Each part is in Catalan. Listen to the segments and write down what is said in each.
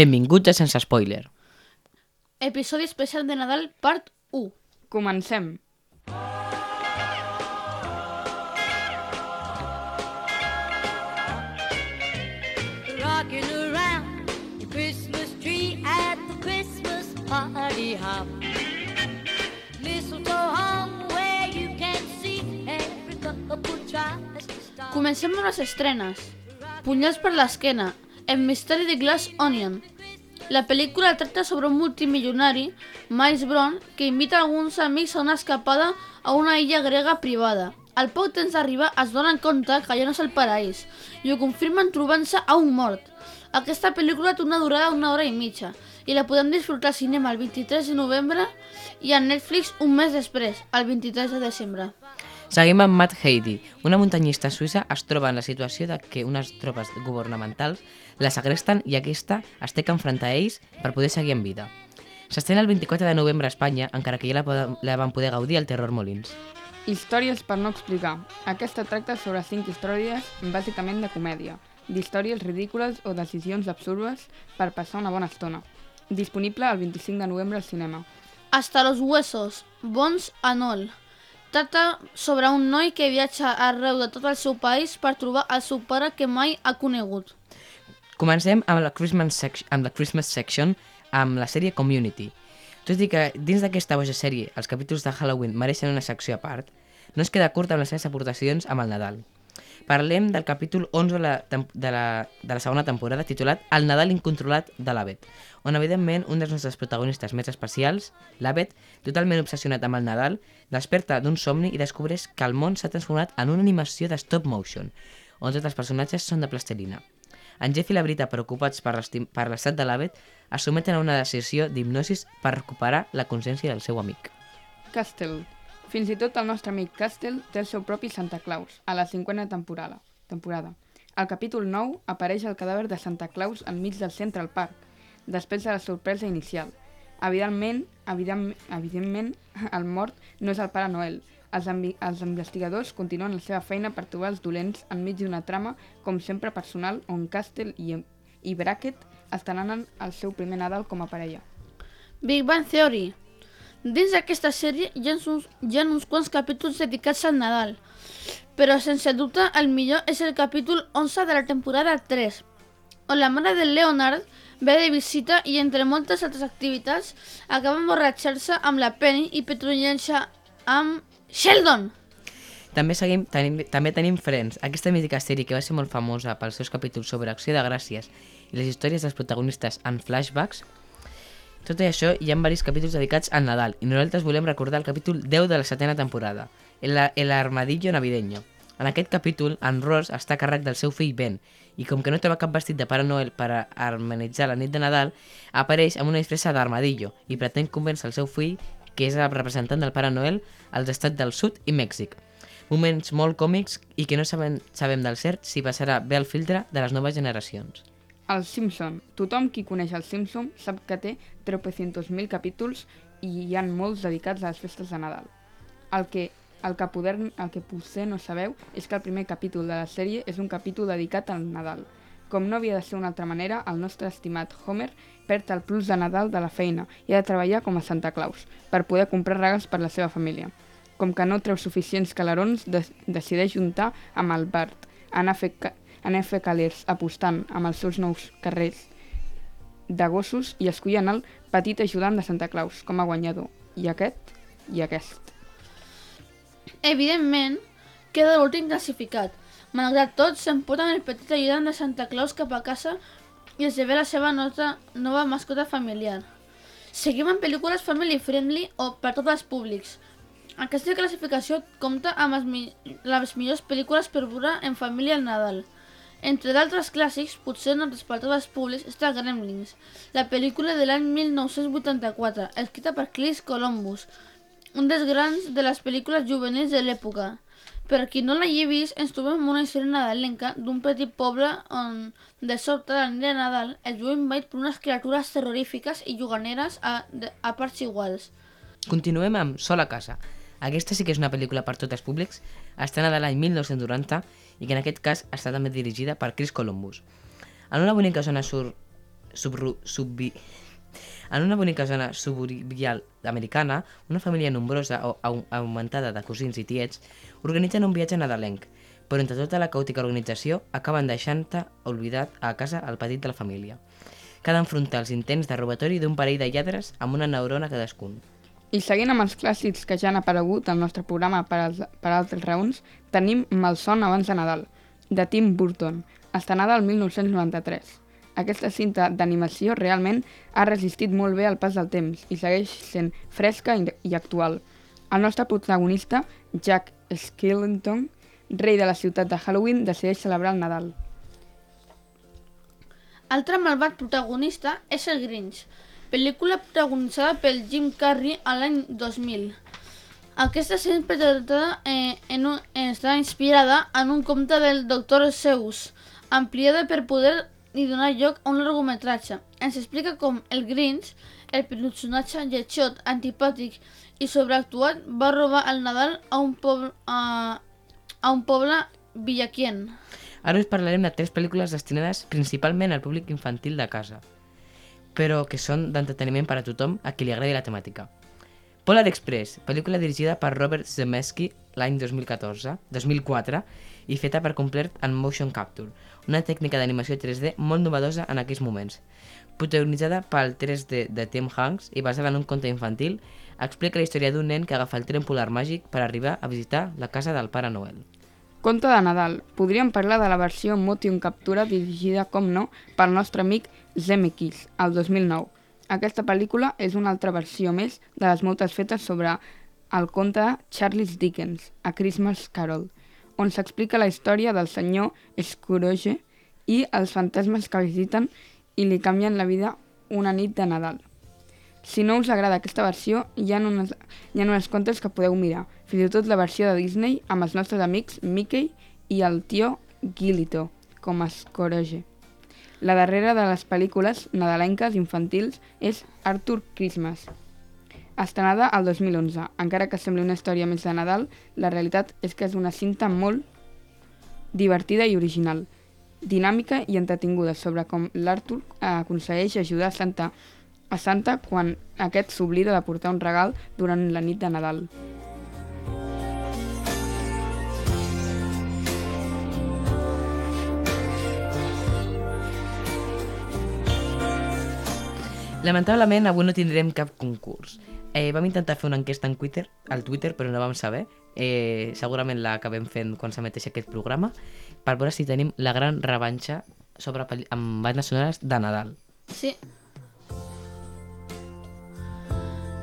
Benvinguts a Sense Spoiler. Episodi especial de Nadal, part 1. Comencem. rocking around the Christmas tree at the Christmas party hop. Mistletoe hung where you can see every couple tries to stop. Comencem amb les estrenes. Punyals per l'esquena, El misteri de Glass Onion. La pel·lícula tracta sobre un multimilionari, Miles Brown, que invita alguns amics a una escapada a una illa grega privada. Al poc temps d'arribar es donen compte que allà no és el paraís i ho confirmen trobant-se a un mort. Aquesta pel·lícula té una durada d'una hora i mitja i la podem disfrutar al cinema el 23 de novembre i a Netflix un mes després, el 23 de desembre. Seguim amb Matt Heidi. Una muntanyista suïssa es troba en la situació de que unes tropes governamentals la segresten i aquesta es té que enfrontar a ells per poder seguir en vida. S'estrena el 24 de novembre a Espanya, encara que ja la, poden- la van poder gaudir al Terror Molins. Històries per no explicar. Aquesta tracta sobre cinc històries bàsicament de comèdia, d'històries ridícules o decisions absurdes per passar una bona estona. Disponible el 25 de novembre al cinema. Hasta los huesos, Bones Anol. Tracta sobre un noi que viatja arreu de tot el seu país per trobar el seu pare que mai ha conegut. Comencem amb la Christmas, sec amb la Christmas Section amb la sèrie Community. Tot i que dins d'aquesta boja sèrie els capítols de Halloween mereixen una secció a part, no es queda curt amb les seves aportacions amb el Nadal. Parlem del capítol 11 de la, de la, de la segona temporada titulat El Nadal incontrolat de l'Avet, on evidentment un dels nostres protagonistes més especials, l'Avet, totalment obsessionat amb el Nadal, desperta d'un somni i descobreix que el món s'ha transformat en una animació de stop motion, on tots els personatges són de plastelina. En Jeff i la Brita, preocupats per l'estat de l'Avet, es someten a una decisió d'hipnosis per recuperar la consciència del seu amic. Castle. Fins i tot el nostre amic Castle té el seu propi Santa Claus, a la cinquena temporada. temporada. Al capítol 9 apareix el cadàver de Santa Claus enmig del Central Park, després de la sorpresa inicial. Evidentment, evident, evidentment, el mort no és el Pare Noel. Els, els investigadors continuen la seva feina per trobar els dolents enmig d'una trama, com sempre personal, on Castle i, i Brackett estaran el seu primer Nadal com a parella. Big Bang Theory. Dins d'aquesta sèrie hi ha, uns, hi ha uns quants capítols dedicats al Nadal, però sense dubte el millor és el capítol 11 de la temporada 3, on la mare de Leonard ve de visita i entre moltes altres activitats acaba emborratxar-se amb la Penny i petrollant-se amb Sheldon. També, seguim, tenim, també tenim Friends, aquesta mítica sèrie que va ser molt famosa pels seus capítols sobre acció de gràcies i les històries dels protagonistes en flashbacks. Tot i això, hi ha diversos capítols dedicats al Nadal i nosaltres volem recordar el capítol 10 de la setena temporada, el, armadillo navideño. En aquest capítol, en Ross està a càrrec del seu fill Ben i com que no troba cap vestit de Pare Noel per a harmonitzar la nit de Nadal, apareix amb una disfressa d'armadillo i pretén convèncer el seu fill, que és el representant del Pare Noel, als estats del sud i Mèxic. Moments molt còmics i que no sabem, sabem del cert si passarà bé el filtre de les noves generacions. Els Simpson. Tothom qui coneix els Simpson sap que té tropecientos mil capítols i hi han molts dedicats a les festes de Nadal. El que El que, poder, el que potser no sabeu és que el primer capítol de la sèrie és un capítol dedicat al Nadal. Com no havia de ser una altra manera, el nostre estimat Homer perd el plus de Nadal de la feina i ha de treballar com a Santa Claus per poder comprar regals per la seva família. Com que no treu suficients calarons, de decideix juntar amb el Bart, anar a fer, a fer calers apostant amb els seus nous carrers de gossos i escollen el petit ajudant de Santa Claus com a guanyador. I aquest i aquest. Evidentment, queda l'últim classificat. Malgrat tot, s'emporten el petit ajudant de Santa Claus cap a casa i es ve la seva nota, nova mascota familiar. Seguim amb pel·lícules family friendly o per tots els públics. Aquesta classificació compta amb les, mi les millors pel·lícules per veure en família al Nadal. Entre d'altres clàssics, potser tots els públics, està Gremlins, la pel·lícula de l'any 1984, escrita per Chris Columbus, un dels grans de les pel·lícules juvenils de l'època. Per qui no l'hagi vist, ens trobem una història nadalenca d'un petit poble on, de sobte, la nit de Nadal, es veu invadit per unes criatures terrorífiques i juganeres a, de, a parts iguals. Continuem amb Sol a casa. Aquesta sí que és una pel·lícula per tots els públics, estrenada l'any 1990 i que en aquest cas està també dirigida per Chris Columbus. En una bonica zona sur... subru... subvi... En una bonica zona suburbial americana, una família nombrosa o au- augmentada de cosins i tiets organitzen un viatge nadalenc, però entre tota la caòtica organització acaben deixant-te oblidat a casa el petit de la família. Cal enfrontar els intents de robatori d'un parell de lladres amb una neurona cadascun. I seguint amb els clàssics que ja han aparegut al nostre programa per, als, per altres raons, tenim Malson abans de Nadal, de Tim Burton, estrenada el 1993. Aquesta cinta d'animació realment ha resistit molt bé al pas del temps i segueix sent fresca i, actual. El nostre protagonista, Jack Skellington, rei de la ciutat de Halloween, decideix celebrar el Nadal. Altre malvat protagonista és el Grinch, pel·lícula protagonitzada pel Jim Carrey a l'any 2000. Aquesta està interpretada eh, en un, està inspirada en un conte del Dr. Seuss, ampliada per poder i donar lloc a un largometratge. Ens explica com el Grinch, el personatge lletjot, antipàtic i sobreactuat, va robar el Nadal a un poble, a, a un poble villaquien. Ara us parlarem de tres pel·lícules destinades principalment al públic infantil de casa, però que són d'entreteniment per a tothom a qui li agradi la temàtica. Polar Express, pel·lícula dirigida per Robert Zemeckis l'any 2014, 2004 i feta per complet en motion capture, una tècnica d'animació 3D molt novedosa en aquells moments. Protagonitzada pel 3D de Tim Hanks i basada en un conte infantil, explica la història d'un nen que agafa el tren polar màgic per arribar a visitar la casa del Pare Noel. Conte de Nadal. Podríem parlar de la versió motion captura dirigida, com no, pel nostre amic Zemeckis, el 2009. Aquesta pel·lícula és una altra versió més de les moltes fetes sobre el conte de Charles Dickens, A Christmas Carol, on s'explica la història del senyor Scrooge i els fantasmes que visiten i li canvien la vida una nit de Nadal. Si no us agrada aquesta versió, hi ha, unes, hi ha unes quantes que podeu mirar. Fins i tot la versió de Disney amb els nostres amics Mickey i el tio Gilito, com a Scrooge. La darrera de les pel·lícules nadalenques infantils és Arthur Christmas, estrenada al 2011. Encara que sembli una història més de Nadal, la realitat és que és una cinta molt divertida i original, dinàmica i entretinguda sobre com l'Arthur aconsegueix ajudar a Santa, a Santa quan aquest s'oblida de portar un regal durant la nit de Nadal. Lamentablement, avui no tindrem cap concurs. Eh, vam intentar fer una enquesta en Twitter, al Twitter, però no vam saber. Eh, segurament l'acabem fent quan s'emeteixi aquest programa, per veure si tenim la gran revanxa sobre amb bandes sonores de Nadal. Sí.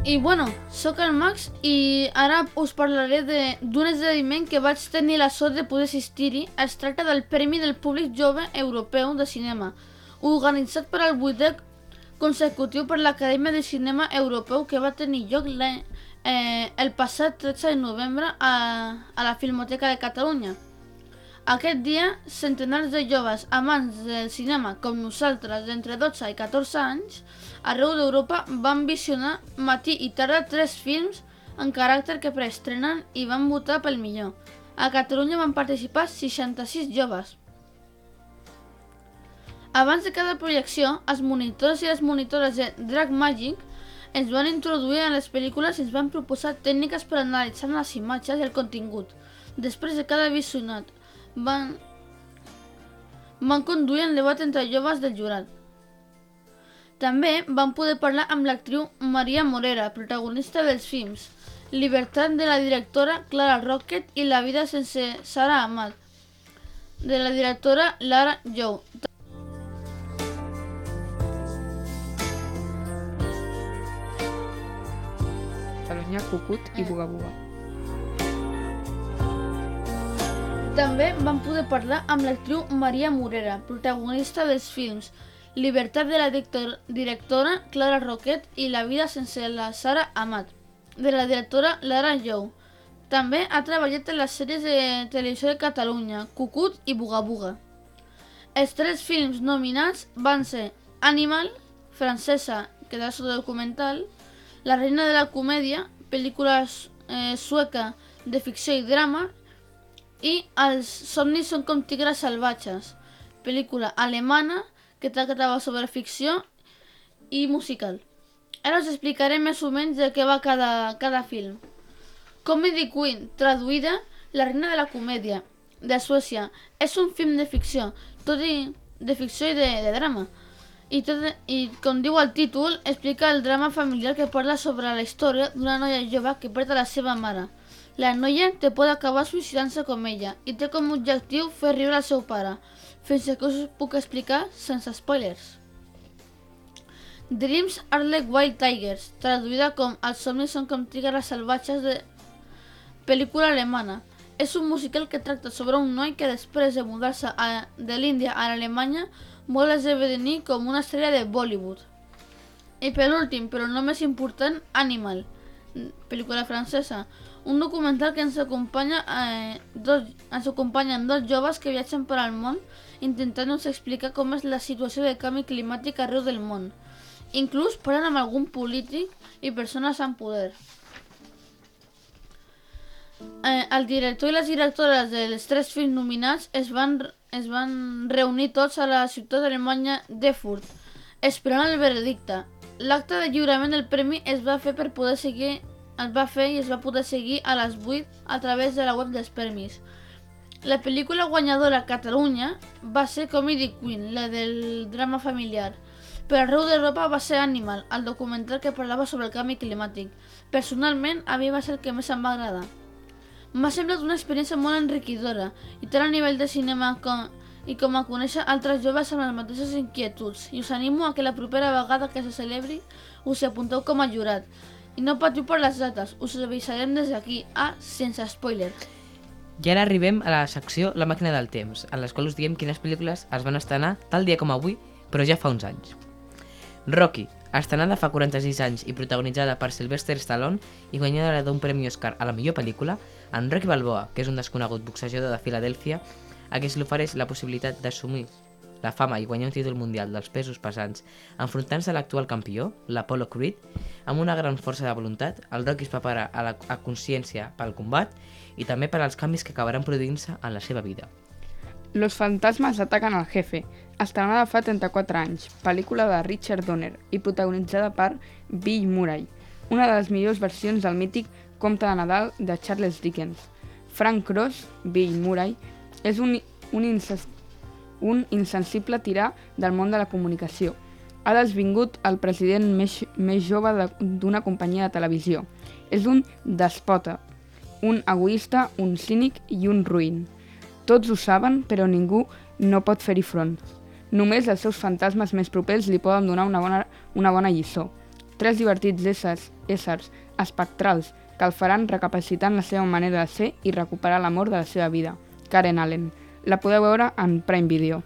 I bueno, sóc el Max i ara us parlaré d'un esdeveniment que vaig tenir la sort de poder assistir-hi. Es tracta del Premi del Públic Jove Europeu de Cinema, organitzat per al vuitè consecutiu per l'Acadèmia de Cinema Europeu que va tenir lloc eh, el passat 13 de novembre a, a la Filmoteca de Catalunya. Aquest dia, centenars de joves amants del cinema com nosaltres d'entre 12 i 14 anys arreu d'Europa van visionar matí i tarda tres films en caràcter que preestrenen i van votar pel millor. A Catalunya van participar 66 joves. Abans de cada projecció, els monitors i les monitores de Drag Magic ens van introduir en les pel·lícules i ens van proposar tècniques per analitzar les imatges i el contingut. Després de cada visionat, van, van conduir el debat entre joves del jurat. També van poder parlar amb l'actriu Maria Morera, protagonista dels films Libertat de la directora Clara Rocket i La vida sense Sara Amat, de la directora Lara Jou. Ha Cucut i Buga Buga. També van poder parlar amb l'actriu Maria Morera, protagonista dels films Libertat de la director directora Clara Roquet i La vida sense la Sara Amat, de la directora Lara Jou. També ha treballat en les sèries de televisió de Catalunya, Cucut i Buga Buga. Els tres films nominats van ser Animal, francesa, que és un documental, La reina de la comèdia, pel·lícula eh, sueca de ficció i drama, i Els somnis són com tigres salvatges, pel·lícula alemana que tractava sobre ficció i musical. Ara us explicaré més o menys de què va cada, cada film. Comedy Queen, traduïda La reina de la comèdia, de Suècia. És un film de ficció, tot i de ficció i de, de drama. I, tot, I com diu el títol, explica el drama familiar que parla sobre la història d'una noia jove que perd la seva mare. La noia te pot acabar suïcidant-se com ella i té com a objectiu fer riure al seu pare, fins que us puc explicar sense spoilers. Dreams are like wild tigers, traduïda com Els somnis són com tigres salvatges de pel·lícula alemana. És un musical que tracta sobre un noi que després de mudar-se de l'Índia a l'Alemanya vol esdevenir com una estrella de Bollywood. I per últim, però no més important, Animal, pel·lícula francesa, un documental que ens acompanya, eh, dos, ens acompanyen dos joves que viatgen per al món intentant-nos explicar com és la situació de canvi climàtic arreu del món. Inclús parlen amb algun polític i persones amb poder. Eh, el director i les directores dels tres films nominats es van, es van reunir tots a la ciutat alemanya d'Erfurt, esperant el veredicte. L'acte de lliurament del premi es va fer per poder seguir es va fer i es va poder seguir a les 8 a través de la web dels premis. La pel·lícula guanyadora a Catalunya va ser Comedy Queen, la del drama familiar. Per arreu d'Europa va ser Animal, el documental que parlava sobre el canvi climàtic. Personalment, a mi va ser el que més em va agradar. M'ha semblat una experiència molt enriquidora, i tant a nivell de cinema com, i com a conèixer altres joves amb les mateixes inquietuds. I us animo a que la propera vegada que se celebri us apunteu com a jurat. I no patiu per les dates, us avisarem des d'aquí, a Sense Spoiler. I ara arribem a la secció La màquina del temps, en la qual us diem quines pel·lícules es van estrenar tal dia com avui, però ja fa uns anys. Rocky, estrenada fa 46 anys i protagonitzada per Sylvester Stallone i guanyadora d'un premi Oscar a la millor pel·lícula, en Rocky Balboa, que és un desconegut boxejador de Filadèlfia, a qui se li ofereix la possibilitat d'assumir la fama i guanyar un títol mundial dels pesos pesants enfrontant-se a l'actual campió, l'Apollo Creed, amb una gran força de voluntat, el Rocky es prepara a, la, a consciència pel combat i també per als canvis que acabaran produint-se en la seva vida. Los fantasmas atacan al jefe, estrenada fa 34 anys, pel·lícula de Richard Donner i protagonitzada per Bill Murray, una de les millors versions del mític Comte de Nadal de Charles Dickens. Frank Cross, Bill Murray, és un, un, inses, un insensible tirà del món de la comunicació. Ha desvingut el president més, més jove d'una companyia de televisió. És un despota, un egoista, un cínic i un ruïn. Tots ho saben, però ningú no pot fer-hi front. Només els seus fantasmes més propers li poden donar una bona, una bona lliçó. Tres divertits éssers, éssers espectrals que el faran recapacitar en la seva manera de ser i recuperar l'amor de la seva vida. Karen Allen. La podeu veure en Prime Video.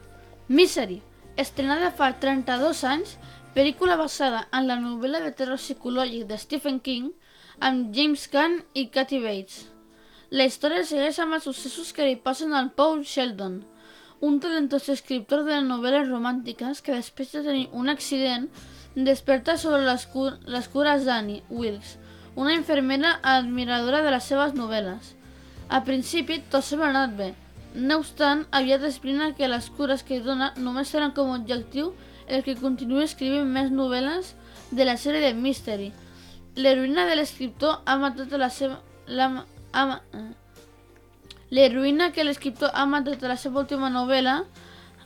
Misery, estrenada fa 32 anys, pel·lícula basada en la novel·la de terror psicològic de Stephen King amb James Caan i Kathy Bates. La història segueix amb els successos que li passen al Paul Sheldon, un talentós escriptor de novel·les romàntiques que després de tenir un accident desperta sobre les, cur les cures d'Annie Wilkes, una infermera admiradora de les seves novel·les. A principi tot sembla anat bé. No obstant, aviat explica que les cures que dona només tenen com a objectiu el que continuï escrivint més novel·les de la sèrie de Mystery. L'heroïna de l'escriptor ha matat la seva... La, ha, ma- eh. L'heroïna que l'escriptor ha matat a la seva última novel·la,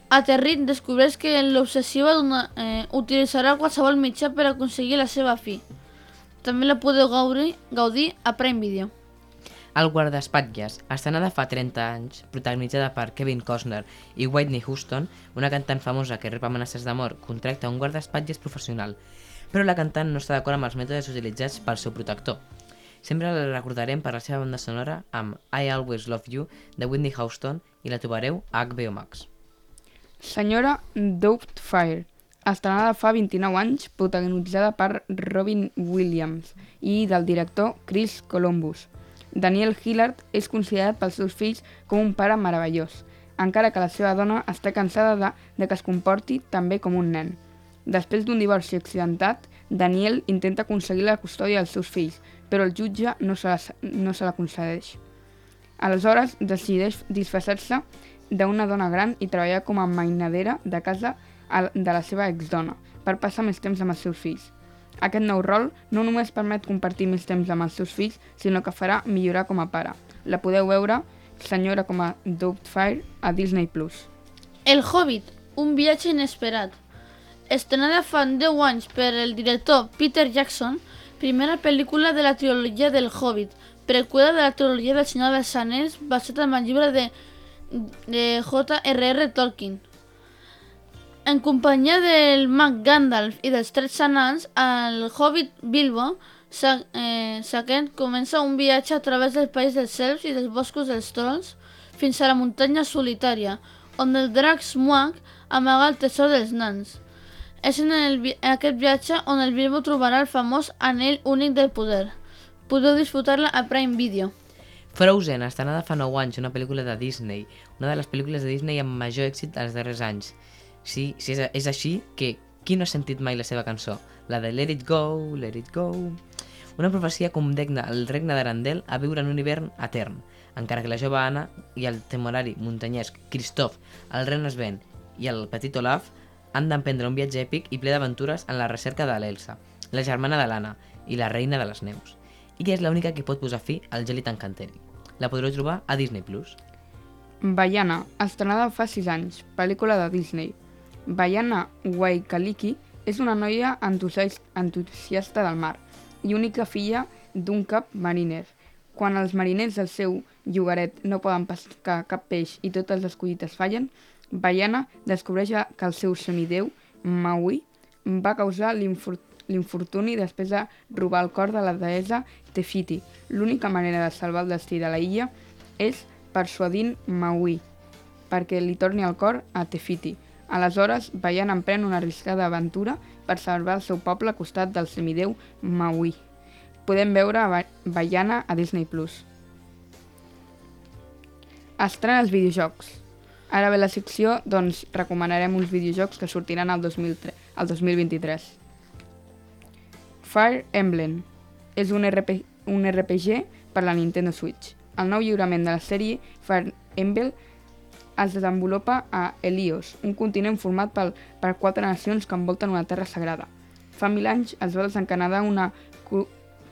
aterrit descobreix que l'obsessiva eh, utilitzarà qualsevol mitjà per aconseguir la seva fi. També la podeu gaudir, gaudir a Prime Video. El guardaespatlles, estrenada fa 30 anys, protagonitzada per Kevin Costner i Whitney Houston, una cantant famosa que rep amenaces de mort, contracta un guardaespatlles professional, però la cantant no està d'acord amb els mètodes utilitzats pel seu protector. Sempre la recordarem per la seva banda sonora amb I Always Love You de Whitney Houston i la trobareu a HBO Max. Senyora Doubtfire, estrenada fa 29 anys, protagonitzada per Robin Williams i del director Chris Columbus. Daniel Hillard és considerat pels seus fills com un pare meravellós, encara que la seva dona està cansada de, de que es comporti també com un nen. Després d'un divorci accidentat, Daniel intenta aconseguir la custòdia dels seus fills, però el jutge no se la, no se la concedeix. Aleshores, decideix disfressar-se d'una dona gran i treballar com a mainadera de casa de la seva exdona, per passar més temps amb els seus fills. Aquest nou rol no només permet compartir més temps amb els seus fills, sinó que farà millorar com a pare. La podeu veure, senyora com a Doubtfire, a Disney+. El Hobbit, un viatge inesperat. Estrenada fa 10 anys per el director Peter Jackson, primera pel·lícula de la trilogia del Hobbit, preqüela de la trilogia del Senyor dels Anells, basat en el llibre de, de J.R.R. Tolkien. En companyia del mag Gandalf i dels tres anants, el Hobbit Bilbo Sa eh, Saquet comença un viatge a través del país dels elfs i dels boscos dels trolls fins a la muntanya solitària, on el drac Smuag amaga el tesor dels nans. És en, el, en aquest viatge on el Bilbo trobarà el famós anell únic del poder. Podeu disfrutar-la a Prime Video. Frozen, estrenada fa 9 anys, una pel·lícula de Disney, una de les pel·lícules de Disney amb major èxit els darrers anys. Sí, sí és, és així que qui no ha sentit mai la seva cançó? La de Let It Go, Let It Go... Una profecia condemna el regne d'Arandel a viure en un hivern etern, encara que la jove Anna i el temorari muntanyesc Christoph, el ren Sven i el petit Olaf han d'emprendre un viatge èpic i ple d'aventures en la recerca de l'Elsa, la germana de l'Anna i la reina de les neus, i que és l'única que pot posar fi al gel i encanteri. La podreu trobar a Disney+. Plus. Baiana, estrenada fa 6 anys, pel·lícula de Disney. Baiana Waikaliki és una noia entusias- entusiasta del mar i única filla d'un cap mariner. Quan els mariners del seu llogaret no poden pescar cap peix i totes les collites fallen, Baiana descobreix que el seu semideu, Maui, va causar l'infor- l'infortuni després de robar el cor de la deessa Tefiti. L'única manera de salvar el destí de la illa és persuadint Maui perquè li torni el cor a Tefiti. Aleshores, Baiana emprèn una arriscada aventura per salvar el seu poble a costat del semideu Maui. Podem veure a Ba- Baiana a Disney+. Plus. Estrena els videojocs. Ara ve la secció, doncs recomanarem uns videojocs que sortiran al, 2003, al 2023. Fire Emblem és un, RP, un RPG per la Nintendo Switch. El nou lliurament de la sèrie Fire Emblem es desenvolupa a Helios, un continent format pel, per quatre nacions que envolten una terra sagrada. Fa mil anys es va desencadenar una cru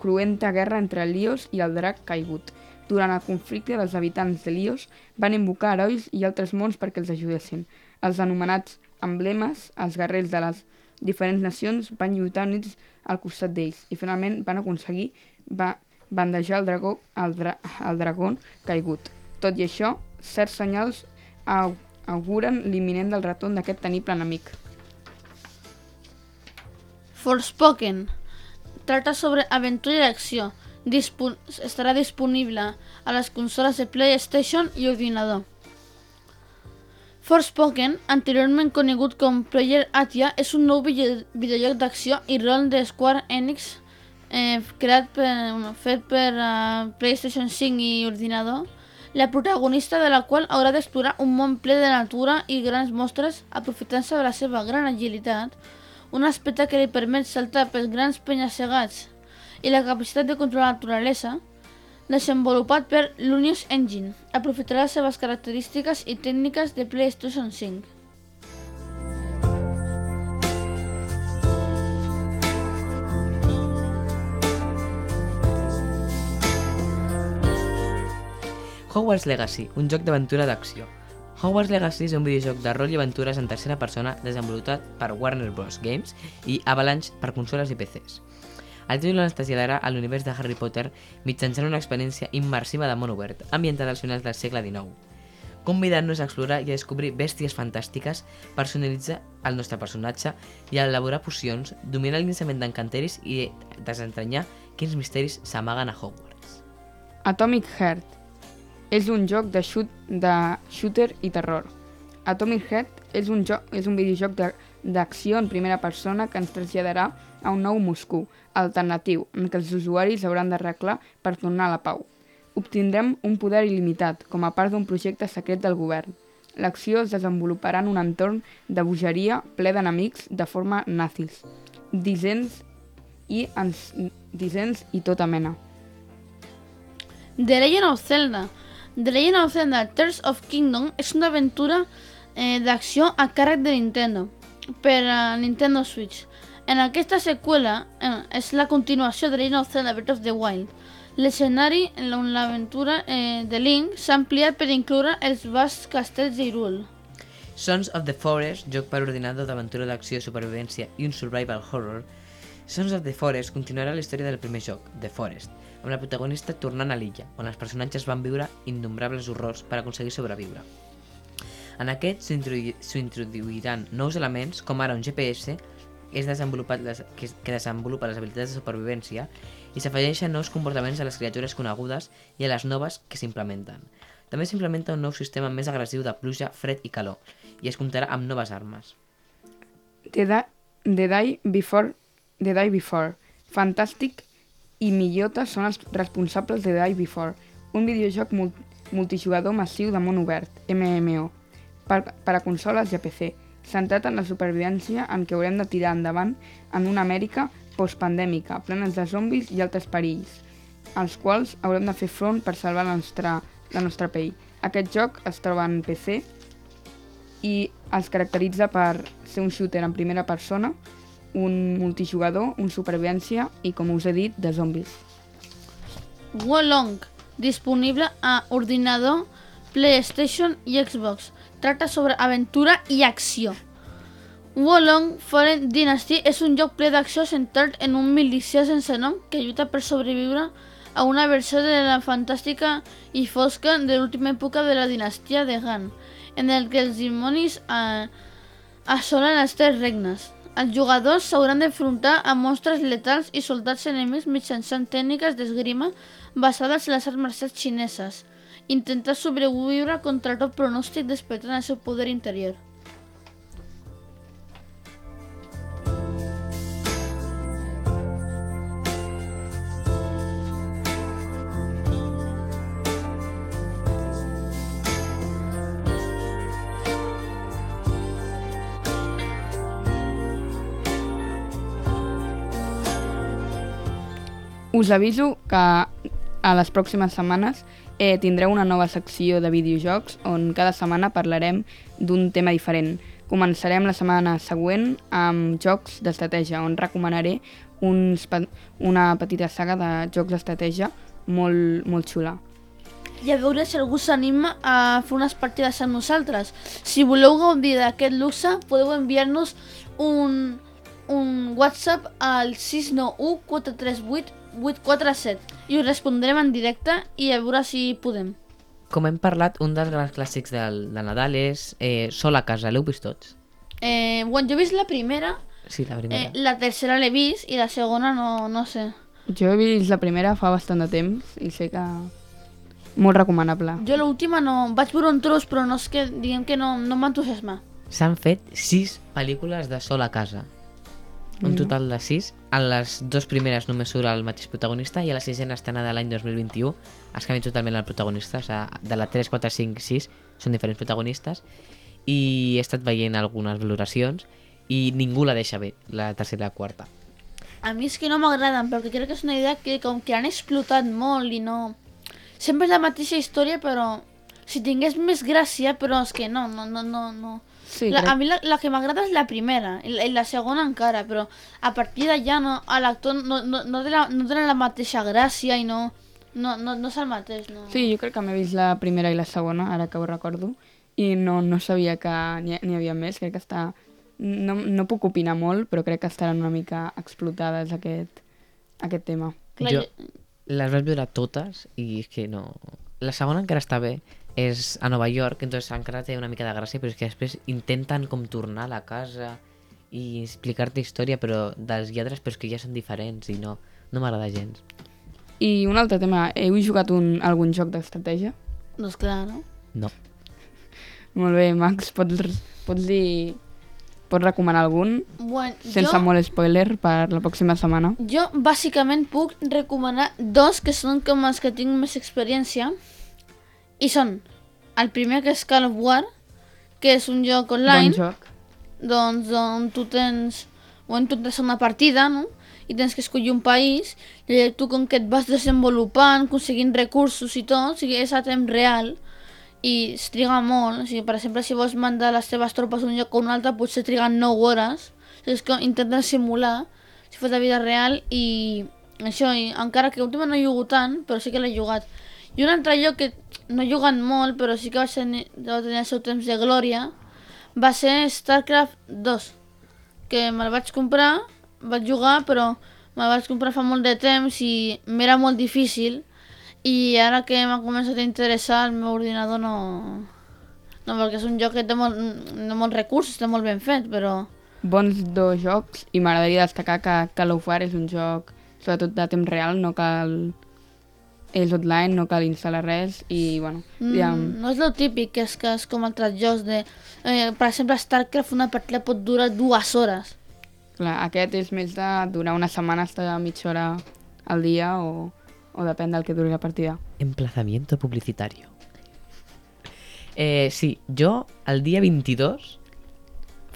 cruenta guerra entre Helios i el drac caigut. Durant el conflicte dels habitants d'Helios van invocar herois i altres mons perquè els ajudessin. Els anomenats emblemes, els guerrers de les diferents nacions, van lluitar units al costat d'ells i finalment van aconseguir va bandejar el dragó, el, dra el dragó caigut. Tot i això, certs senyals auguren l'imminent del retorn d'aquest tenible enemic. Forspoken. Trata sobre aventura i acció. Dispon estarà disponible a les consoles de PlayStation i ordinador. Forspoken, anteriorment conegut com Player Atia, és un nou video videojoc d'acció i rol de Square Enix eh, creat per, fet per uh, PlayStation 5 i ordinador, la protagonista de la qual haurà d'explorar un món ple de natura i grans mostres aprofitant-se de la seva gran agilitat, un aspecte que li permet saltar pels grans penya-segats i la capacitat de controlar la naturalesa, desenvolupat per l'Unius Engine, aprofitarà les seves característiques i tècniques de PlayStation 5. Hogwarts Legacy, un joc d'aventura d'acció. Hogwarts Legacy és un videojoc de rol i aventures en tercera persona desenvolupat per Warner Bros. Games i Avalanche per consoles i PCs. El títol ens traslladarà a l'univers de Harry Potter mitjançant una experiència immersiva de món obert, ambientada als finals del segle XIX, convidant-nos a explorar i a descobrir bèsties fantàstiques, personalitzar el nostre personatge i a elaborar pocions, dominar el llançament d'encanteris i desentranyar quins misteris s'amaguen a Hogwarts. Atomic Heart és un joc de, shoot, de shooter i terror. Atomic Heart és un, joc, és un videojoc de- d'acció en primera persona que ens traslladarà a un nou Moscou alternatiu en què els usuaris hauran d'arreglar per tornar a la pau. Obtindrem un poder il·limitat com a part d'un projecte secret del govern. L'acció es desenvoluparà en un entorn de bogeria ple d'enemics de forma nazis, disens i, ens, disens i tota mena. The Legend of Zelda. The Legend of Zelda Tears of Kingdom és una aventura eh, d'acció a càrrec de Nintendo per a Nintendo Switch. En aquesta seqüela eh, és la continuació de Legend of Zelda Breath of the Wild. L'escenari on l'aventura eh, de Link s'ha ampliat per incloure els vasts castells d'Hyrule. Sons of the Forest, joc per ordinador d'aventura d'acció, supervivència i un survival horror, Sons of the Forest continuarà la història del primer joc, The Forest, amb la protagonista tornant a l'illa, on els personatges van viure innombrables horrors per aconseguir sobreviure. En aquest s'introdu- s'introduiran nous elements, com ara un GPS és desenvolupat les, que, que desenvolupa les habilitats de supervivència i s'afegeixen nous comportaments a les criatures conegudes i a les noves que s'implementen. També s'implementa un nou sistema més agressiu de pluja, fred i calor, i es comptarà amb noves armes. The, The Die Before, The Die Before. Fantàstic i Millota són els responsables de Die Before, un videojoc mul multijugador massiu de món obert, MMO, per, per a consoles i a PC, centrat en la supervivència en què haurem de tirar endavant en una Amèrica postpandèmica, plenes de zombis i altres perills, als quals haurem de fer front per salvar la nostra, la nostra pell. Aquest joc es troba en PC i es caracteritza per ser un shooter en primera persona, un multijugador, un supervivència i, com us he dit, de zombis. Wolong, disponible a ordinador, PlayStation i Xbox. Tracta sobre aventura i acció. Wolong Fallen Dynasty és un joc ple d'acció centrat en un milicià sense nom que lluita per sobreviure a una versió de la fantàstica i fosca de l'última època de la dinastia de Han, en el que els dimonis eh, assolen els tres regnes. Els jugadors s'hauran d'enfrontar a monstres letals i soldats enemics mitjançant tècniques d'esgrima basades en les arts marcials xineses. Intentar sobreviure contra tot pronòstic despertant el seu poder interior. Us aviso que a les pròximes setmanes eh, tindreu una nova secció de videojocs on cada setmana parlarem d'un tema diferent. Començarem la setmana següent amb jocs d'estratègia, on recomanaré uns, una petita saga de jocs d'estratègia molt, molt xula. I a veure si algú s'anima a fer unes partides amb nosaltres. Si voleu gaudir d'aquest luxe, podeu enviar-nos un, un WhatsApp al 691 438 847 i us respondrem en directe i a veure si podem. Com hem parlat, un dels grans clàssics del, de Nadal és eh, Sol a casa, l'heu vist tots? Eh, bueno, jo he vist la primera, Sí, la eh, primera. la tercera l'he vist i la segona no, no sé. Jo he vist la primera fa bastant de temps i sé que molt recomanable. Jo l'última no... Vaig veure un tros, però no és que, diguem que no, no m'entusiasma. S'han fet sis pel·lícules de Sol a casa. Un total de sis. En les dues primeres només surt el mateix protagonista i a la sisena estrena de l'any 2021 es canvia totalment el protagonista. O sigui, de la 3, 4, 5, 6 són diferents protagonistes i he estat veient algunes valoracions i ningú la deixa bé, la tercera i la quarta. A mi és que no m'agraden, perquè crec que és una idea que com que han explotat molt i no... Sempre és la mateixa història, però si tingués més gràcia, però és que no, no, no, no, no. Sí, la, crec- A mi la, la que m'agrada és la primera, i la, i la segona encara, però a partir d'allà no, a l'actor no, no, no, té la, no té la mateixa gràcia i no, no, no, no és el mateix, no. Sí, jo crec que m'he vist la primera i la segona, ara que ho recordo, i no, no sabia que n'hi n'hi havia més, crec que està... No, no puc opinar molt, però crec que estaran una mica explotades aquest, aquest tema. Clar, Jo les vaig veure totes i és que no... La segona encara està bé, és a Nova York, entonces encara té una mica de gràcia, però és que després intenten com tornar a la casa i explicar-te història, però dels lladres, però és que ja són diferents i no, no m'agrada gens. I un altre tema, heu jugat un, algun joc d'estratègia? Doncs clar, no? No. Molt bé, Max, pots, pots dir... Pots recomanar algun, Bueno, sense jo, molt spoiler, per la pròxima setmana? jo bàsicament puc recomanar dos que són com els que tinc més experiència i són el primer que és Call of War que és un joc online Bon joc. doncs on tu tens on tu tens una partida no? i tens que escollir un país i tu com que et vas desenvolupant aconseguint recursos i tot o sigui, és a temps real i es triga molt o sigui, per exemple si vols mandar les teves tropes a un lloc o un altre potser triguen 9 hores o sigui, és que intenten simular si fos de vida real i això, i encara que últimament no he jugat tant però sí que l'he jugat i un altre lloc que no he jugat molt però sí que va, ser, va tenir el seu temps de glòria. Va ser StarCraft 2 que me'l vaig comprar, vaig jugar, però me'l vaig comprar fa molt de temps i m'era molt difícil. I ara que m'ha començat a interessar el meu ordinador no... No, perquè és un joc que té molt, no molts recursos, està molt ben fet, però... Bons dos jocs, i m'agradaria destacar que Call of War és un joc, sobretot de temps real, no cal... És online, no cal instal·lar res, i bueno... Mm, Ja, No és el típic, que és, que és com altres jocs de... Eh, per exemple, StarCraft una partida pot durar dues hores. clar, aquest és més de durar una setmana, estar mitja hora al dia, o, o depèn del que duri la partida. Emplazamiento publicitario. Eh, sí, jo el dia 22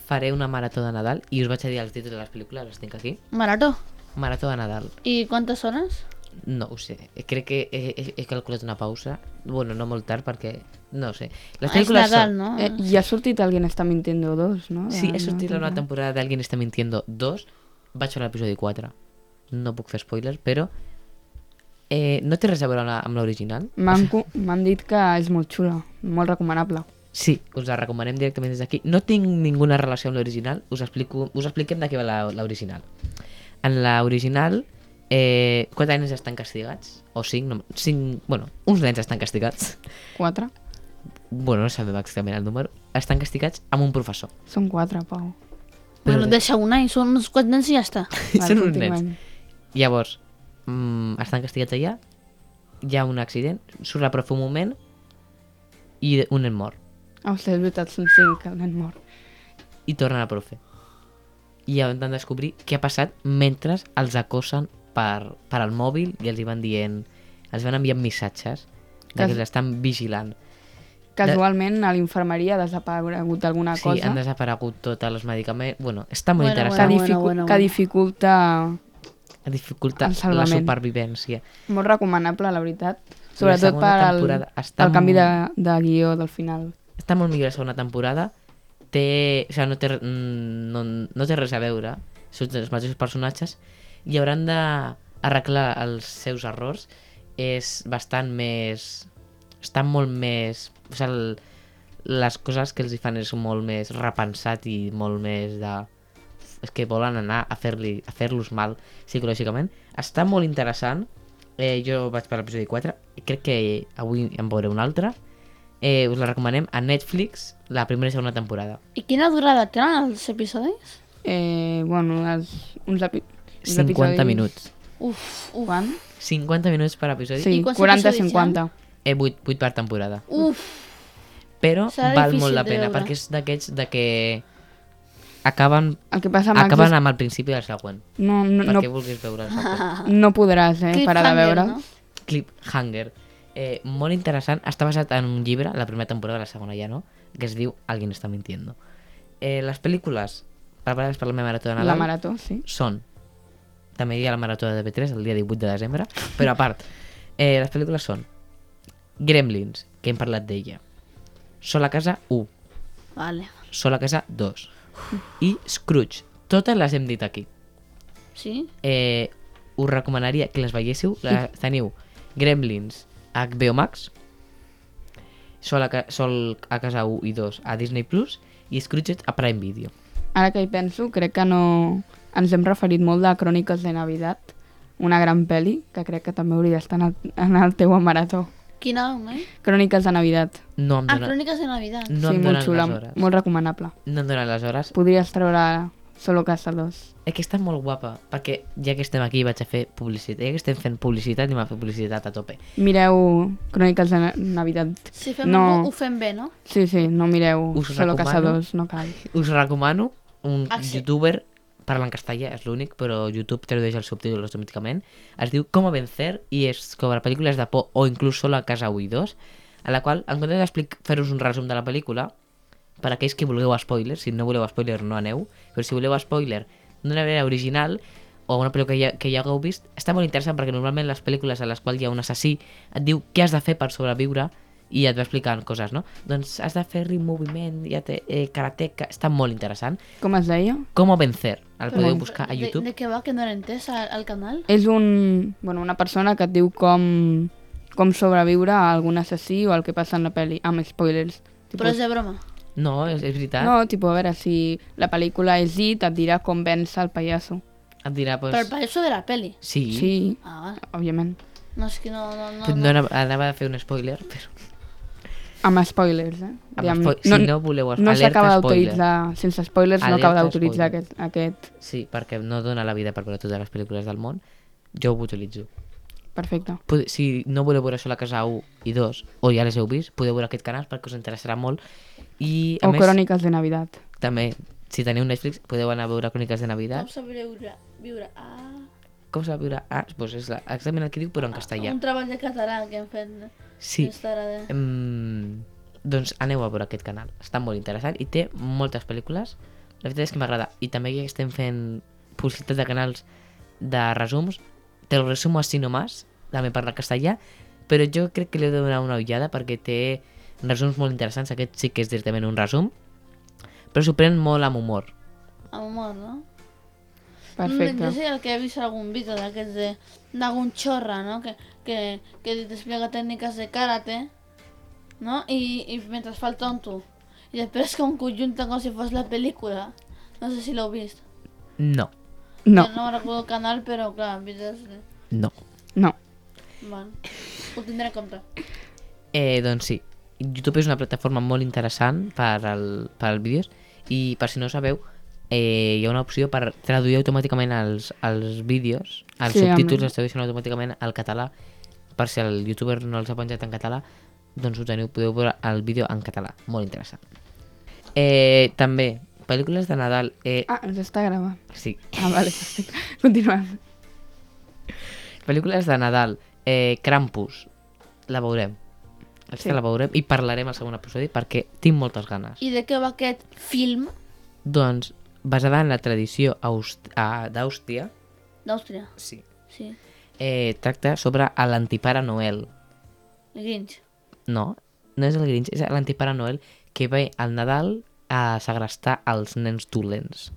faré una marató de Nadal i us vaig a dir els títols de les pel·lícules, les tinc aquí. Marató. Marató de Nadal. I quantes hores? No ho sé, crec que he, he, he calculat una pausa. Bueno, no molt tard perquè... No ho sé. Les És pel·lícules Nadal, són... no? Eh, I ha sortit Alguien està mintiendo 2, no? Sí, he sortit la no, nova temporada d'Alguien està mintiendo 2. Vaig veure l'episodi 4. No puc fer spoilers, però... Eh, no té res a veure amb l'original. M'han dit que és molt xula, molt recomanable. Sí, us la recomanem directament des d'aquí. No tinc ninguna relació amb l'original, us, explico, us expliquem de què va la- l'original. En l'original, eh, quatre nens estan castigats, o cinc, no, cinc, bueno, uns nens estan castigats, 4? bueno, no sabem exactament el número, estan castigats amb un professor. Són 4, Pau. Però- Bueno, deixa una i són uns quants nens i ja està. Són uns nens. Llavors, mm, estan castigats allà, hi ha un accident, surt la profe un moment i un nen mor. Ah, ostres, és veritat, són 5, el nen mor. i tornen a profe. I han de descobrir què ha passat mentre els acosen per, per al mòbil i els hi van dient... Els van enviant missatges de que els estan vigilant. Casualment, a l'infermeria ha desaparegut alguna Sí, cosa han desaparegut tots els medicaments... Bueno, està molt Bueno, interessant. bueno, dificu bueno, que bueno. dificulta... Que dificulta el la supervivència. Molt recomanable, la veritat. Sobretot per al, està pel canvi de, de guió del final. Està molt millor la segona temporada. Té... O sigui, no té, mm, no, no té res a veure. Són els mateixos personatges. I hauran d'arreglar els seus errors. És bastant més... Estan molt més... O sigui, el, les coses que els hi fan és molt més repensat i molt més de... És que volen anar a fer-li a fer-los mal psicològicament. Està molt interessant. Eh, jo vaig per l'episodi 4. Crec que avui en veuré un altre. Eh, us la recomanem a Netflix, la primera i segona temporada. I quina durada tenen els episodis? Eh, bueno, els, uns, epi uns 50 episodis... minuts. Uf, uf, Quan? 50 minuts per episodi. Sí, I quants episodis 40-50. Eh, 8, 8 per temporada. uf. Però Serà val molt la pena, perquè és d'aquests de que acaben, El que passa, Max, acaben amb el principi del següent. No, no, no, perquè vulguis veure el següent. no podràs eh, parar de veure. no? Cliffhanger. Eh, molt interessant. Està basat en un llibre, la primera temporada, la segona ja no, que es diu Alguien está mintiendo. Eh, les pel·lícules preparades per la meva marató de Nadal La marató, sí. són també hi ha la marató de TV3 el dia 18 de desembre, però a part, eh, les pel·lícules són Gremlins, que hem parlat d'ella, Sol a casa 1, Vale. Sol a casa 2 i Scrooge. Totes les hem dit aquí. Sí? Eh, us recomanaria que les veiéssiu. La, teniu Gremlins a HBO Max, Sol a, Sol a casa 1 i 2 a Disney Plus i Scrooge a Prime Video. Ara que hi penso, crec que no... Ens hem referit molt de Cròniques de Navidad, una gran pel·li, que crec que també hauria d'estar en, el, en el teu marató. Quin nom, eh? Cròniques de Navidad. No em Ah, dona, Cròniques de Navidad. no sí, em molt donen xula, les hores. molt recomanable. No em donen les hores. Podries treure Solo Casa 2. És que està molt guapa, perquè ja que estem aquí vaig a fer publicitat. Ja que estem fent publicitat, anem a fer publicitat a tope. Mireu Cròniques de Na- Navidad. Si fem No. ho fem bé, no? Sí, sí, no mireu Us Solo Casa recomano. 2, no cal. Us recomano un Ah, sí? youtuber parla en castellà, és l'únic, però YouTube tradueix els subtítols automàticament. Es diu Com a vencer i és sobre pel·lícules de por o inclús solo a casa 1 i 2, a la qual, en comptes d'explic- fer-vos un resum de la pel·lícula, per aquells que vulgueu spoiler, si no voleu spoiler no aneu, però si voleu spoiler d'una manera original o una pel·lícula que ja, que ja hagueu vist, està molt interessant perquè normalment les pel·lícules a les quals hi ha un assassí et diu què has de fer per sobreviure i et va explicant coses, no? Doncs has de fer-li un moviment, ja té eh, karateca, està molt interessant. Com es deia? Com vencer, el podeu buscar a De, YouTube. de què va, que no era entès al, al canal? És un, bueno, una persona que et diu com, com sobreviure a algun assassí o al que passa en la pel·li, amb spoilers. Tipus, Però és de broma. No, és, és veritat. No, tipus, a veure, si la pel·lícula és It, et dirà com vèncer el pallasso. Et dirà, pues... Però el pallasso de la peli. Sí, sí. Ah, òbviament. No, és que no... No, no, no, no. anava, anava a fer un spoiler, però... Amb spoilers, eh? Amb Diguem, spo... Si no voleu... no alerta s'acaba spoiler. d'autoritzar, sense spoilers no Alerta acaba d'autoritzar aquest, aquest... Sí, perquè no dona la vida per veure totes les pel·lícules del món. Jo ho utilitzo. Perfecte. Pode- Si no voleu veure això la casa 1 i 2, o ja les heu vist, podeu veure aquest canal perquè us interessarà molt. I, a O més, Cròniques de Navidad. també, si teniu Netflix, podeu anar a veure Cròniques de Navidad. Com saber viure, viure ah, Com s'ha de viure? Ah, doncs és la, exactament el que diu, però en castellà. un treball de català que hem fet. Sí. Mm, doncs aneu a veure aquest canal. Està molt interessant i té moltes pel·lícules. La veritat és que m'agrada. I també que estem fent publicitat de canals de resums, te lo resumo así nomás, també parla castellà, però jo crec que li he de donar una ullada perquè té resums molt interessants. Aquest sí que és directament un resum, però s'ho pren molt amb humor. Amb humor, no? Perfecte. Jo sé el que he vist algun vídeo d'aquests de d'algun xorra, no? Que, que, que t'explica tècniques de karate, no? I, i mentre fa el tonto. I després com conjunta com si fos la pel·lícula. No sé si l'heu vist. No, No, Jo no recordo el canal, però clar, vídeos... De... no. no. Bueno, ho tindré en compte. Eh, doncs sí, YouTube és una plataforma molt interessant per al, per als vídeos i per si no ho sabeu, eh, hi ha una opció per traduir automàticament els, els vídeos, els Sí, subtítols els tradueixen automàticament al català per si el youtuber no els ha penjat en català doncs ho teniu, podeu veure el vídeo en català, molt interessant. Eh, també, pel·lícules de Nadal, eh, Ah, ens està gravant. sí, Ah, vale. Continuem. pel·lícules de Nadal, eh, Krampus, la veurem. Aquesta Sí. la veurem i parlarem al segon episodi perquè tinc moltes ganes. I de què va aquest film Doncs, basada en la tradició d'Àustria, d'Àustria? sí. Sí, eh, tracta sobre l'antipare Noel. el Grinch. No, no és el Grinch, és l'antipare Noel que ve al Nadal a segrestar els nens dolents.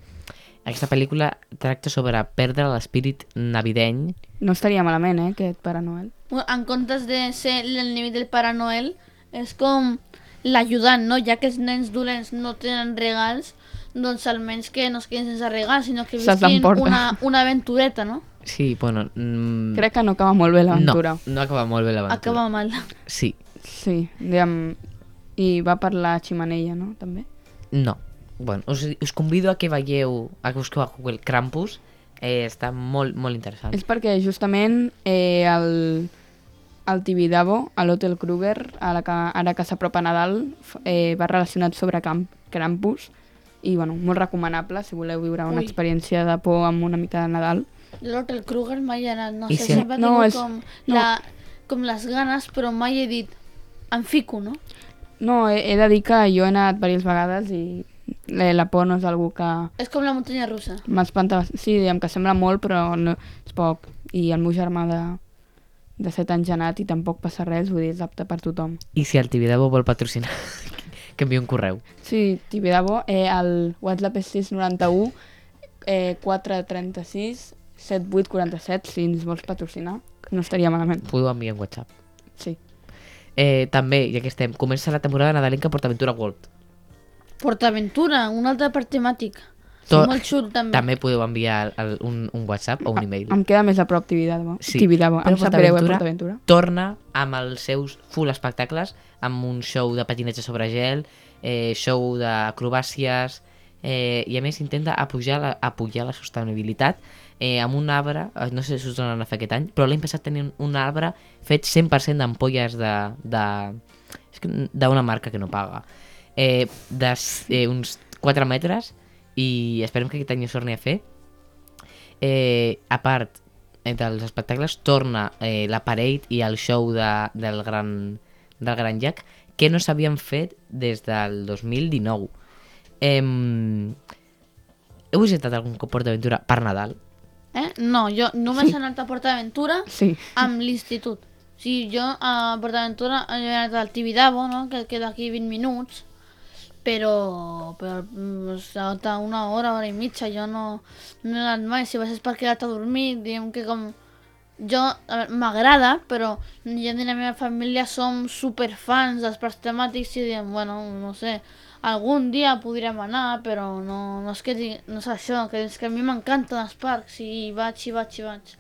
Aquesta pel·lícula tracta sobre perdre l'espírit navideny. No estaria malament, eh, aquest Pare Noel. En comptes de ser el nivell del Pare Noel, és com l'ajudant, no? Ja que els nens dolents no tenen regals, doncs almenys que no es quedin sense regals, sinó que visquin una, una aventureta, no? Sí, bueno... Mm, Crec que no acaba molt bé l'aventura. No, no acaba molt bé l'aventura. Acaba mal. Sí, Sí, diguem... I va per la ximanella, no? També? no. Bueno, us, us convido a que veieu, a que busqueu a Google Krampus. Eh, està molt, molt interessant. És perquè justament eh, el, el Tibidabo, a l'Hotel Kruger, ara que, ara que s'apropa Nadal, eh, va relacionat sobre Camp, Krampus i bueno, molt recomanable si voleu viure una Ui. experiència de por amb una mica de Nadal. L'Hotel Kruger mai he anat, no I sé, si- sempre No, és- com, no. la, com les ganes, però mai he dit em fico, no? No, he, he de dir que jo he anat diverses vegades i La, la por no és algú que És com la muntanya russa. m'espanta... Sí, diguem que sembla molt, però no, és poc. I el meu germà de, de 7 anys ha anat i tampoc passa res, vull dir, és apte per tothom. I si el Tibidabo vol patrocinar, que enviï un correu. Sí, Tibidabo, eh, el WhatsApp és 691 eh, 436 7847, si ens vols patrocinar, no estaria malament. Podeu enviar en WhatsApp. Sí. Eh, també, ja que estem, comença la temporada nadalenca PortAventura World. PortAventura, un altre parc temàtic. To- Molt xulo, també. També podeu enviar el, un, un WhatsApp o un email. Em queda més a prop Tibidabo. Sí. Tibidabo. Em sap greu, eh, PortAventura PortAventura. torna amb els seus full espectacles, amb un show de patinatge sobre gel, eh, show d'acrobàcies, eh, i a més intenta apujar la, apujar la sostenibilitat eh, amb un arbre, eh, no sé si us donen a fer aquest any, però l'any passat tenien un arbre fet 100% d'ampolles de, de, d'una marca que no paga, eh, de eh, uns 4 metres, i esperem que aquest any ho torni a fer. Eh, a part eh, dels espectacles, torna eh, la parade i el show de, del, gran, del Gran Llac, que no s'havien fet des del 2019. Eh, heu visitat algun cop PortAventura per Nadal? Eh? No, jo només he anat a PortAventura Sí. amb l'institut. O sigui, jo a PortAventura he anat al Tibidabo, no? que queda aquí 20 minuts, però, però mm, estat una hora, hora i mitja, jo no, no he anat mai. Si vas és per quedar-te a dormir, diguem que com... Jo, m'agrada, però jo i la meva família som superfans dels parcs temàtics i diem, bueno, no sé, algun dia podríem anar, però no, no és que no és això, que és que a mi m'encanten els parcs i vaig, i vaig, i vaig.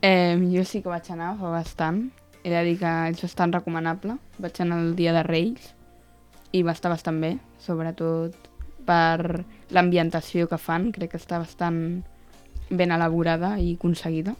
Eh, jo sí que vaig anar fa bastant. He de dir que és bastant recomanable. Vaig anar el dia de Reis i va estar bastant bé, sobretot per l'ambientació que fan. Crec que està bastant ben elaborada i aconseguida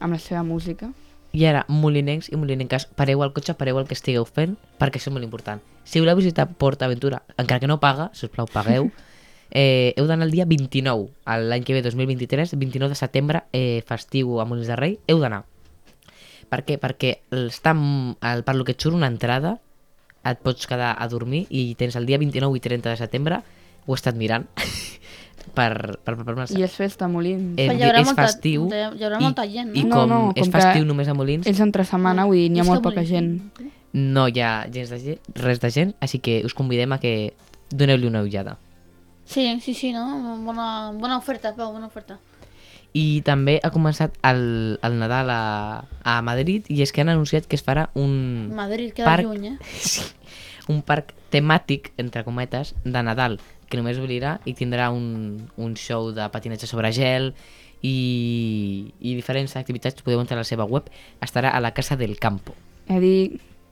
amb la seva música. I ara, molinencs i molinenques, pareu al cotxe, pareu el que estigueu fent, perquè això és molt important. Si voleu visitar PortAventura, encara que no paga, si us plau, pagueu, eh, heu d'anar el dia 29, a l'any que ve, 2023, 29 de setembre, eh, festiu a Molins de Rei, heu d'anar. Per què? Perquè està, el, per lo que surt una entrada, et pots quedar a dormir i tens el dia 29 i 30 de setembre, ho he estat mirant, per, per, per, per, I és festa a Molins. Eh, hi haurà és molta- festiu hi haurà i- molta gent, no? i No, com no, és com que festiu només a Molins, És entre setmana, vull dir, n'hi ha És molt poca gent. no hi ha gens de gent, res de gent, així que us convidem a que doneu-li una ullada. Sí, sí, sí, no? Bona, bona oferta, Pau, bona oferta. I també ha començat el, el Nadal a, a Madrid i és que han anunciat que es farà un, Madrid queda Parc- lluny, eh? sí, un parc temàtic, entre cometes, de Nadal, que només obrirà i tindrà un, un show de patinatge sobre gel i, i diferents activitats, podeu entrar a la seva web, estarà a la Casa del Campo. He dir,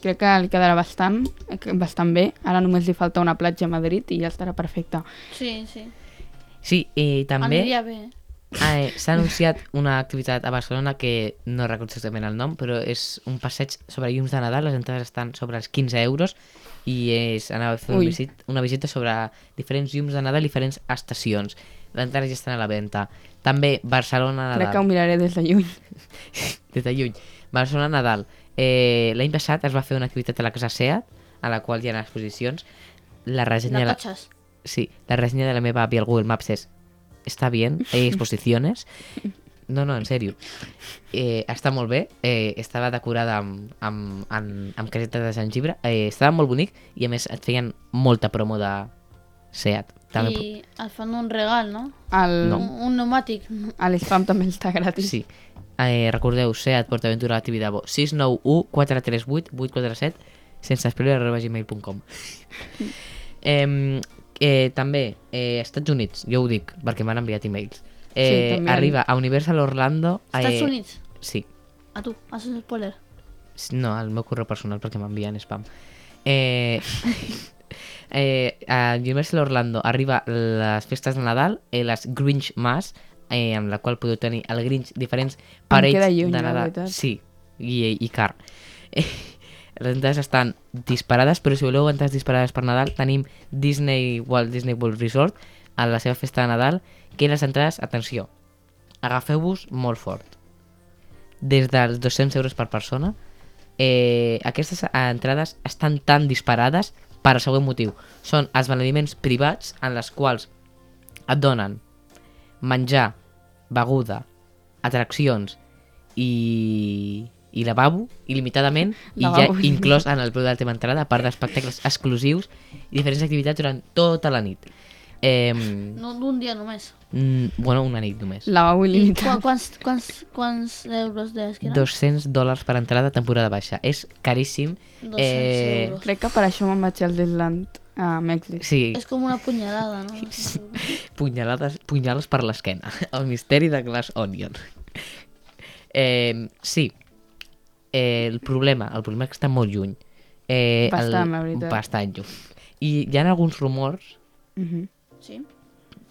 crec que li quedarà bastant, eh, que- bastant bé. Ara només li falta una platja a Madrid i ja estarà perfecte. Sí, sí. Sí, i també... Aniria bé. Eh? S'ha anunciat una activitat a Barcelona que no recordo exactament el nom, però és un passeig sobre llums de Nadal, les entrades estan sobre els 15 euros i és anar a fer una Ui. visita, una visita sobre diferents llums de Nadal i diferents estacions. Les entrades ja estan a la venda. També Barcelona Crec que ho Nadal, miraré des de lluny. des de lluny. Barcelona Nadal. Eh, L'any passat es va fer una activitat a la Casa Seat, a la qual hi ha exposicions. La ressenya... De la- cotxes. Sí, la reseña de la meva avi al Google Maps es está bien, hay exposiciones. No, no, en sèrio. Eh, està molt bé, eh, estava decorada amb, amb, amb, amb caseta de gengibre, eh, estava molt bonic i a més et feien molta promo de Seat. També I et fan un regal, no? El, No. Un, un pneumàtic. A l'Spam també està gratis. Sí. Eh, recordeu, Seat PortAventura a Tibidabo 691 438 847 sense espero arroba gmail.com eh, eh, també, eh, Estats Units, jo ho dic perquè m'han enviat e-mails eh, també. arriba a Universal Orlando Estats eh, Units. sí, A tu, has un spoiler. no, al meu correu personal perquè m'envien spam eh, eh, a Universal Orlando arriba les festes de Nadal eh, les Grinch Mass eh, amb la qual podeu tenir el Grinch diferents parells lluny, de Nadal sí, i, i car eh, les entrades estan disparades però si voleu entrades disparades per Nadal tenim Disney Walt Disney World Resort a la seva festa de Nadal que les entrades, atenció agafeu-vos molt fort des dels 200 euros per persona eh, aquestes entrades estan tan disparades per al següent motiu. Són els esdeveniments privats en les quals et donen menjar, beguda, atraccions i, i lavabo il·limitadament i ja inclòs en el preu de la teva entrada, a part d'espectacles exclusius i diferents activitats durant tota la nit. Eh, No, d'un dia només. mm, bueno, una nit només. Lavabo I il·limitat. qua- quants, quants, quants euros deies que eren? 200 dòlars per entrada temporada baixa. És caríssim. 200 Eh, euros. Crec que per això me'n vaig al Disneyland a Mèxic. Sí, És com una punyalada, no? punyalades, punyales per l'esquena. El misteri de Glass Onion. Eh, sí, eh, el problema, el problema és que està molt lluny. Eh, Bastant, el, la veritat. Bastant lluny. I hi ha alguns rumors, Mhm. Sí?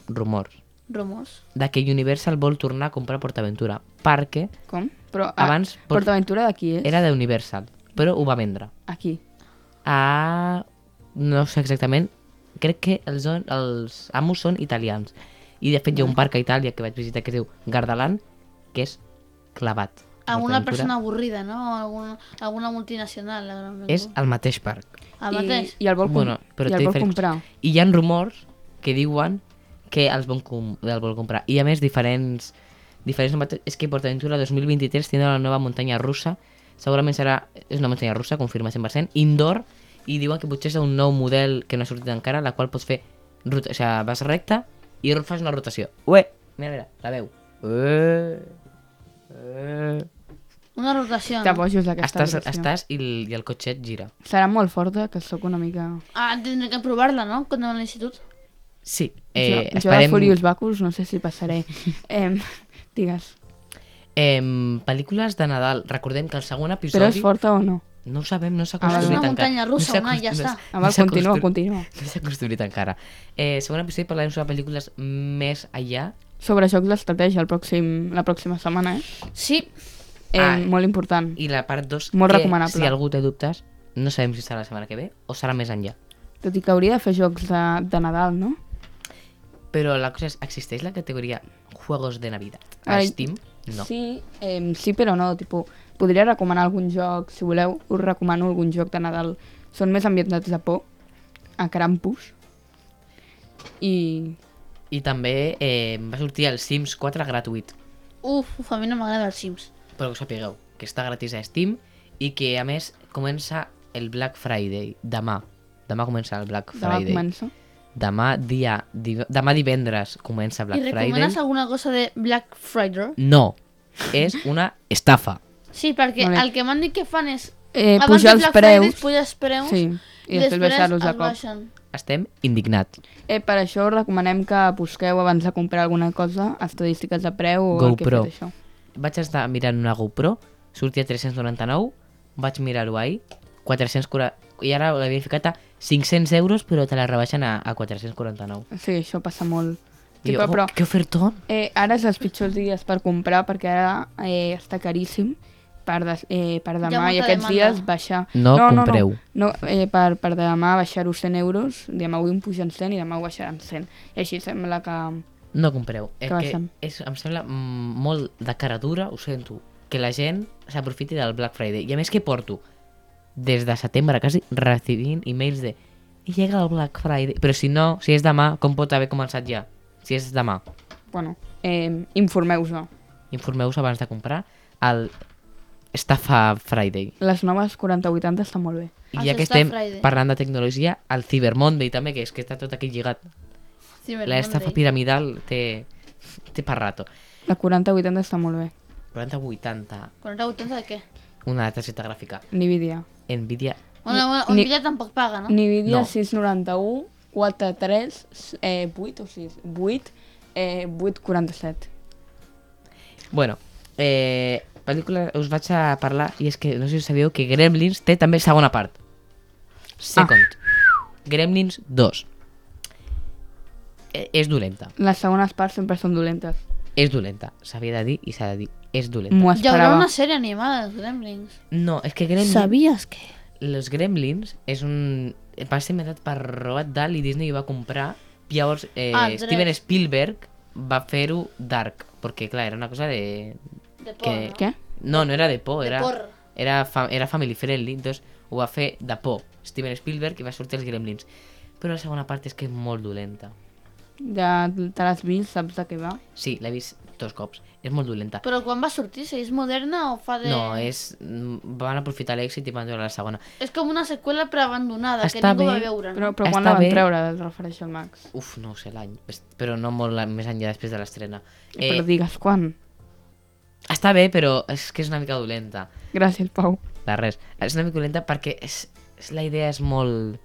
rumors, Rumors. de que Universal vol tornar a comprar PortAventura, perquè Com? Però Abans, ah, Port- PortAventura de qui és? era de Universal, però ho va vendre. Aquí. a... no sé exactament, crec que els, on- els amos són italians. I de fet hi ha un parc a Itàlia que vaig visitar que es diu Gardaland, que és clavat. Alguna PortAventura persona avorrida, no? Alguna, alguna multinacional. a És el mateix parc. El I, mateix. I el vol, com... Bueno, però i el vol diferents- comprar. I hi ha rumors que diuen que els vol, com, el vol comprar. I a més, diferents... diferents és que PortAventura 2023 tindrà una nova muntanya russa. Segurament serà... És una muntanya russa, confirma 100%. Indoor. I diuen que potser és un nou model que no ha sortit encara, la qual pots fer... Ruta, o sigui, vas recte i fas una rotació. Ué! Mira, mira, la veu. Ué! Ué! Una rotació. Te No? bojos d'aquesta Estàs, rotació. estàs i el, i el cotxet gira. Serà molt forta, que sóc una mica... Ah, tindré que provar-la, no? Quan anem a l'institut. Sí. Eh, Eh, jo, jo de esperem... Furious Bacus no sé si passaré. eh, digues. Em, pel·lícules de Nadal. Recordem que el segon episodi... Però és forta o no? No ho sabem, no s'ha Ah, construït És una encara. muntanya russa, s'ha Unai, ja està. Ah, s'ha continua, construït- continua. No s'ha construït encara. Eh, segon episodi parlarem sobre pel·lícules més allà. Sobre jocs d'estratègia la pròxima setmana, eh? Sí. Eh Ah, molt important. I la part 2, Molt que recomanable. si algú té dubtes, no sabem si serà la setmana que ve o serà més enllà. Tot i que hauria de fer jocs de, de Nadal, no? Però la cosa és, existeix la categoria Juegos de Navidad a Ai, Steam? No. Sí, eh, sí però no. Tipo, podria recomanar algun joc, si voleu, us recomano algun joc de Nadal. Són més ambientats de por, a Krampus. I I també eh, va sortir el Sims 4 gratuït. Uf, uf, a mi no m'agrada els Sims. Però que ho sapigueu, que està gratis a Steam i que a més comença el Black Friday demà. Demà comença el Black demà Friday. comença. Demà dia div... demà divendres comença I Black recomanes Friday. alguna cosa de Black Friday? No, és una estafa. Sí, perquè Vale. el que m'han dit que fan és... Eh, pujar els Black Friday preus. pujar els preus Sí, i després baixar-los de els cop. baixen. Estem indignats. Eh, per això recomanem que busqueu abans de comprar alguna cosa estadístiques de preu o el que GoPro. fet això. Vaig estar mirant una GoPro, sortia a 399, vaig mirar-ho ahir, 440... I ara l'havia ficat a 500 euros, però te la rebaixen a, a 449. Sí, això passa molt. Sí, jo, però, oh, que ofertón! eh, ara és els pitjors dies per comprar perquè ara eh, està caríssim per, des, eh, per demà i aquests demanda. dies baixar... No compreu. No, no, eh, per, per demà baixar-ho 100 euros, demà avui em pugen 100 i demà ho baixaran 100. I així sembla que... No compreu. És Que baixem. és, em sembla mm, molt de cara dura, ho sento, que la gent s'aprofiti del Black Friday. I a més que porto des de setembre quasi recibint emails de i llega el Black Friday. Però si no, si és demà, com pot haver començat ja? Si és demà. Bueno, eh, informeu-vos. Informeu-vos abans de comprar el Estafa Friday. Les noves 4080 estan molt bé. I ja que estem Friday. parlant de tecnologia, el Cyber Monday també, que és que està tot aquí lligat. Cyber La estafa Monday. piramidal té, té per rato. La 4080 està molt bé. 40-80, 40-80 de què? una targeta gràfica. Nvidia. Nvidia Bueno, bueno, Ni- Nvidia tampoc paga, no? Nvidia No. 691, 43, eh, 8 o 6? 8, eh, 847. Bueno, eh, pel·lícula us vaig a parlar i és que no sé si sabíeu que Gremlins té també segona part. Second. Gremlins 2. Eh, és dolenta. Les segones parts sempre són dolentes. És dolenta. S'havia de dir i s'ha de dir. És dolenta. M'ho Hi haurà esperava. una sèrie animada dels Gremlins. No, és que Gremlins... Sabies que? Los Gremlins és un... Va ser inventat per Roald Dahl i Disney ho va comprar. I llavors eh, Ah, els Steven. Spielberg va fer-ho dark. Perquè, clar, era una cosa de... De por, Que- no? Què? No, no era de por, De era, por. era, fa, era family friendly, entonces ho va fer de por. Steven Spielberg i va sortir els Gremlins. Però la segona part és que és molt dolenta. Ja te l'has vist, saps de què va? Sí, l'he vist dos cops. És molt dolenta. Però quan va sortir? Si és moderna o fa de... No, és... mm, Van aprofitar l'èxit i van treure la segona. És com una seqüela preabandonada, que Està ningú va bé, veure. Però, no? però quan Està la van bé. treure, es refereixo al Max. Uf, no ho sé l'any, però no molt la- més enllà després de l'estrena. Eh... Però digues quan. Està bé, però és que és una mica dolenta. Gràcies, Pau. De res. És una mica dolenta perquè és, és, la idea és molt...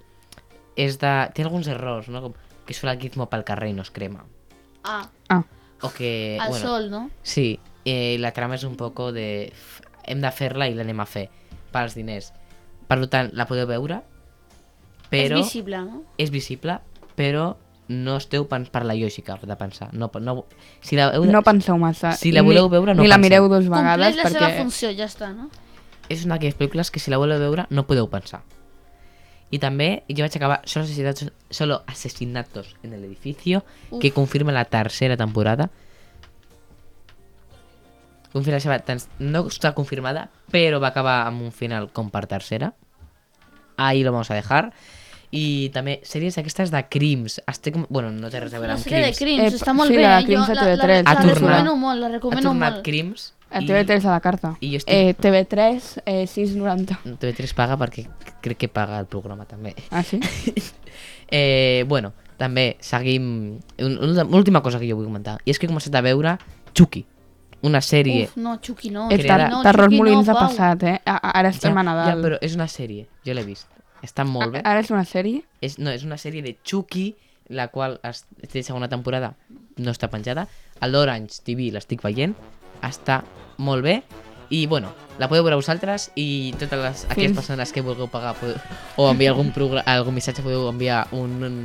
És de... Té alguns errors, no? Com que surt el gizmo pel carrer i no es crema. Ah, Ah, O que... al bueno, sol, no? Sí, eh, la trama és un poco de... Hem de fer-la i l'anem a fer pels diners. Per tant, la podeu veure, però... És visible, no? és visible, però no esteu pens per la lògica de pensar. No, no, si la heu de, no penseu massa. Si la voleu veure, no Ni la penseu. mireu dos vegades Compleix la seva perquè... funció, ja està, no? És una d'aquelles pel·lícules que si la voleu veure no podeu pensar. I també jo vaig acabar Solo asesinatos, solo asesinatos en el edificio, Uf. que confirma la tercera temporada. Confirma la seva, tan- no està confirmada, però va acabar amb un final com per tercera. Ahí lo vamos a dejar. I també sèries aquestes de crims. Estic, bueno, no té res a veure La amb sèrie de crims. crims, Eh, està molt sí, bé. la eh? Crims jo a la, la, TV3, la, recomano molt, la Ha recomano tornat molt. crims A i TV3 a la carta. i jo estic- Eh, TV3, eh, 6,90. TV3 paga perquè crec que paga el programa també. Ah, sí? Eh, bueno, també seguim... Un, una última cosa que jo vull comentar. I és que he començat a veure Chucky, una sèrie... Uf, no, Chucky no. Eh, creada- no, Terror Chucky Molins no, ha passat, eh? A- Ara estem a Nadal. ja, però és una sèrie, jo l'he vist. Està molt bé. A- Ara és una sèrie? És, no, és una sèrie de Chucky, la qual es, té segona temporada, no està penjada. A l'Orange TV l'estic veient, està molt bé. I, bueno, la podeu veure vosaltres i totes les, aquelles persones que vulgueu pagar podeu, o enviar algun, algun missatge podeu enviar un, un,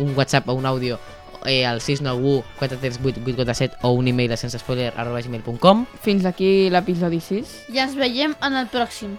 un WhatsApp o un àudio eh, al 691 438 847 o un email a sensespoiler arroba gmail.com Fins aquí l'episodi 6. Ja ens veiem en el pròxim.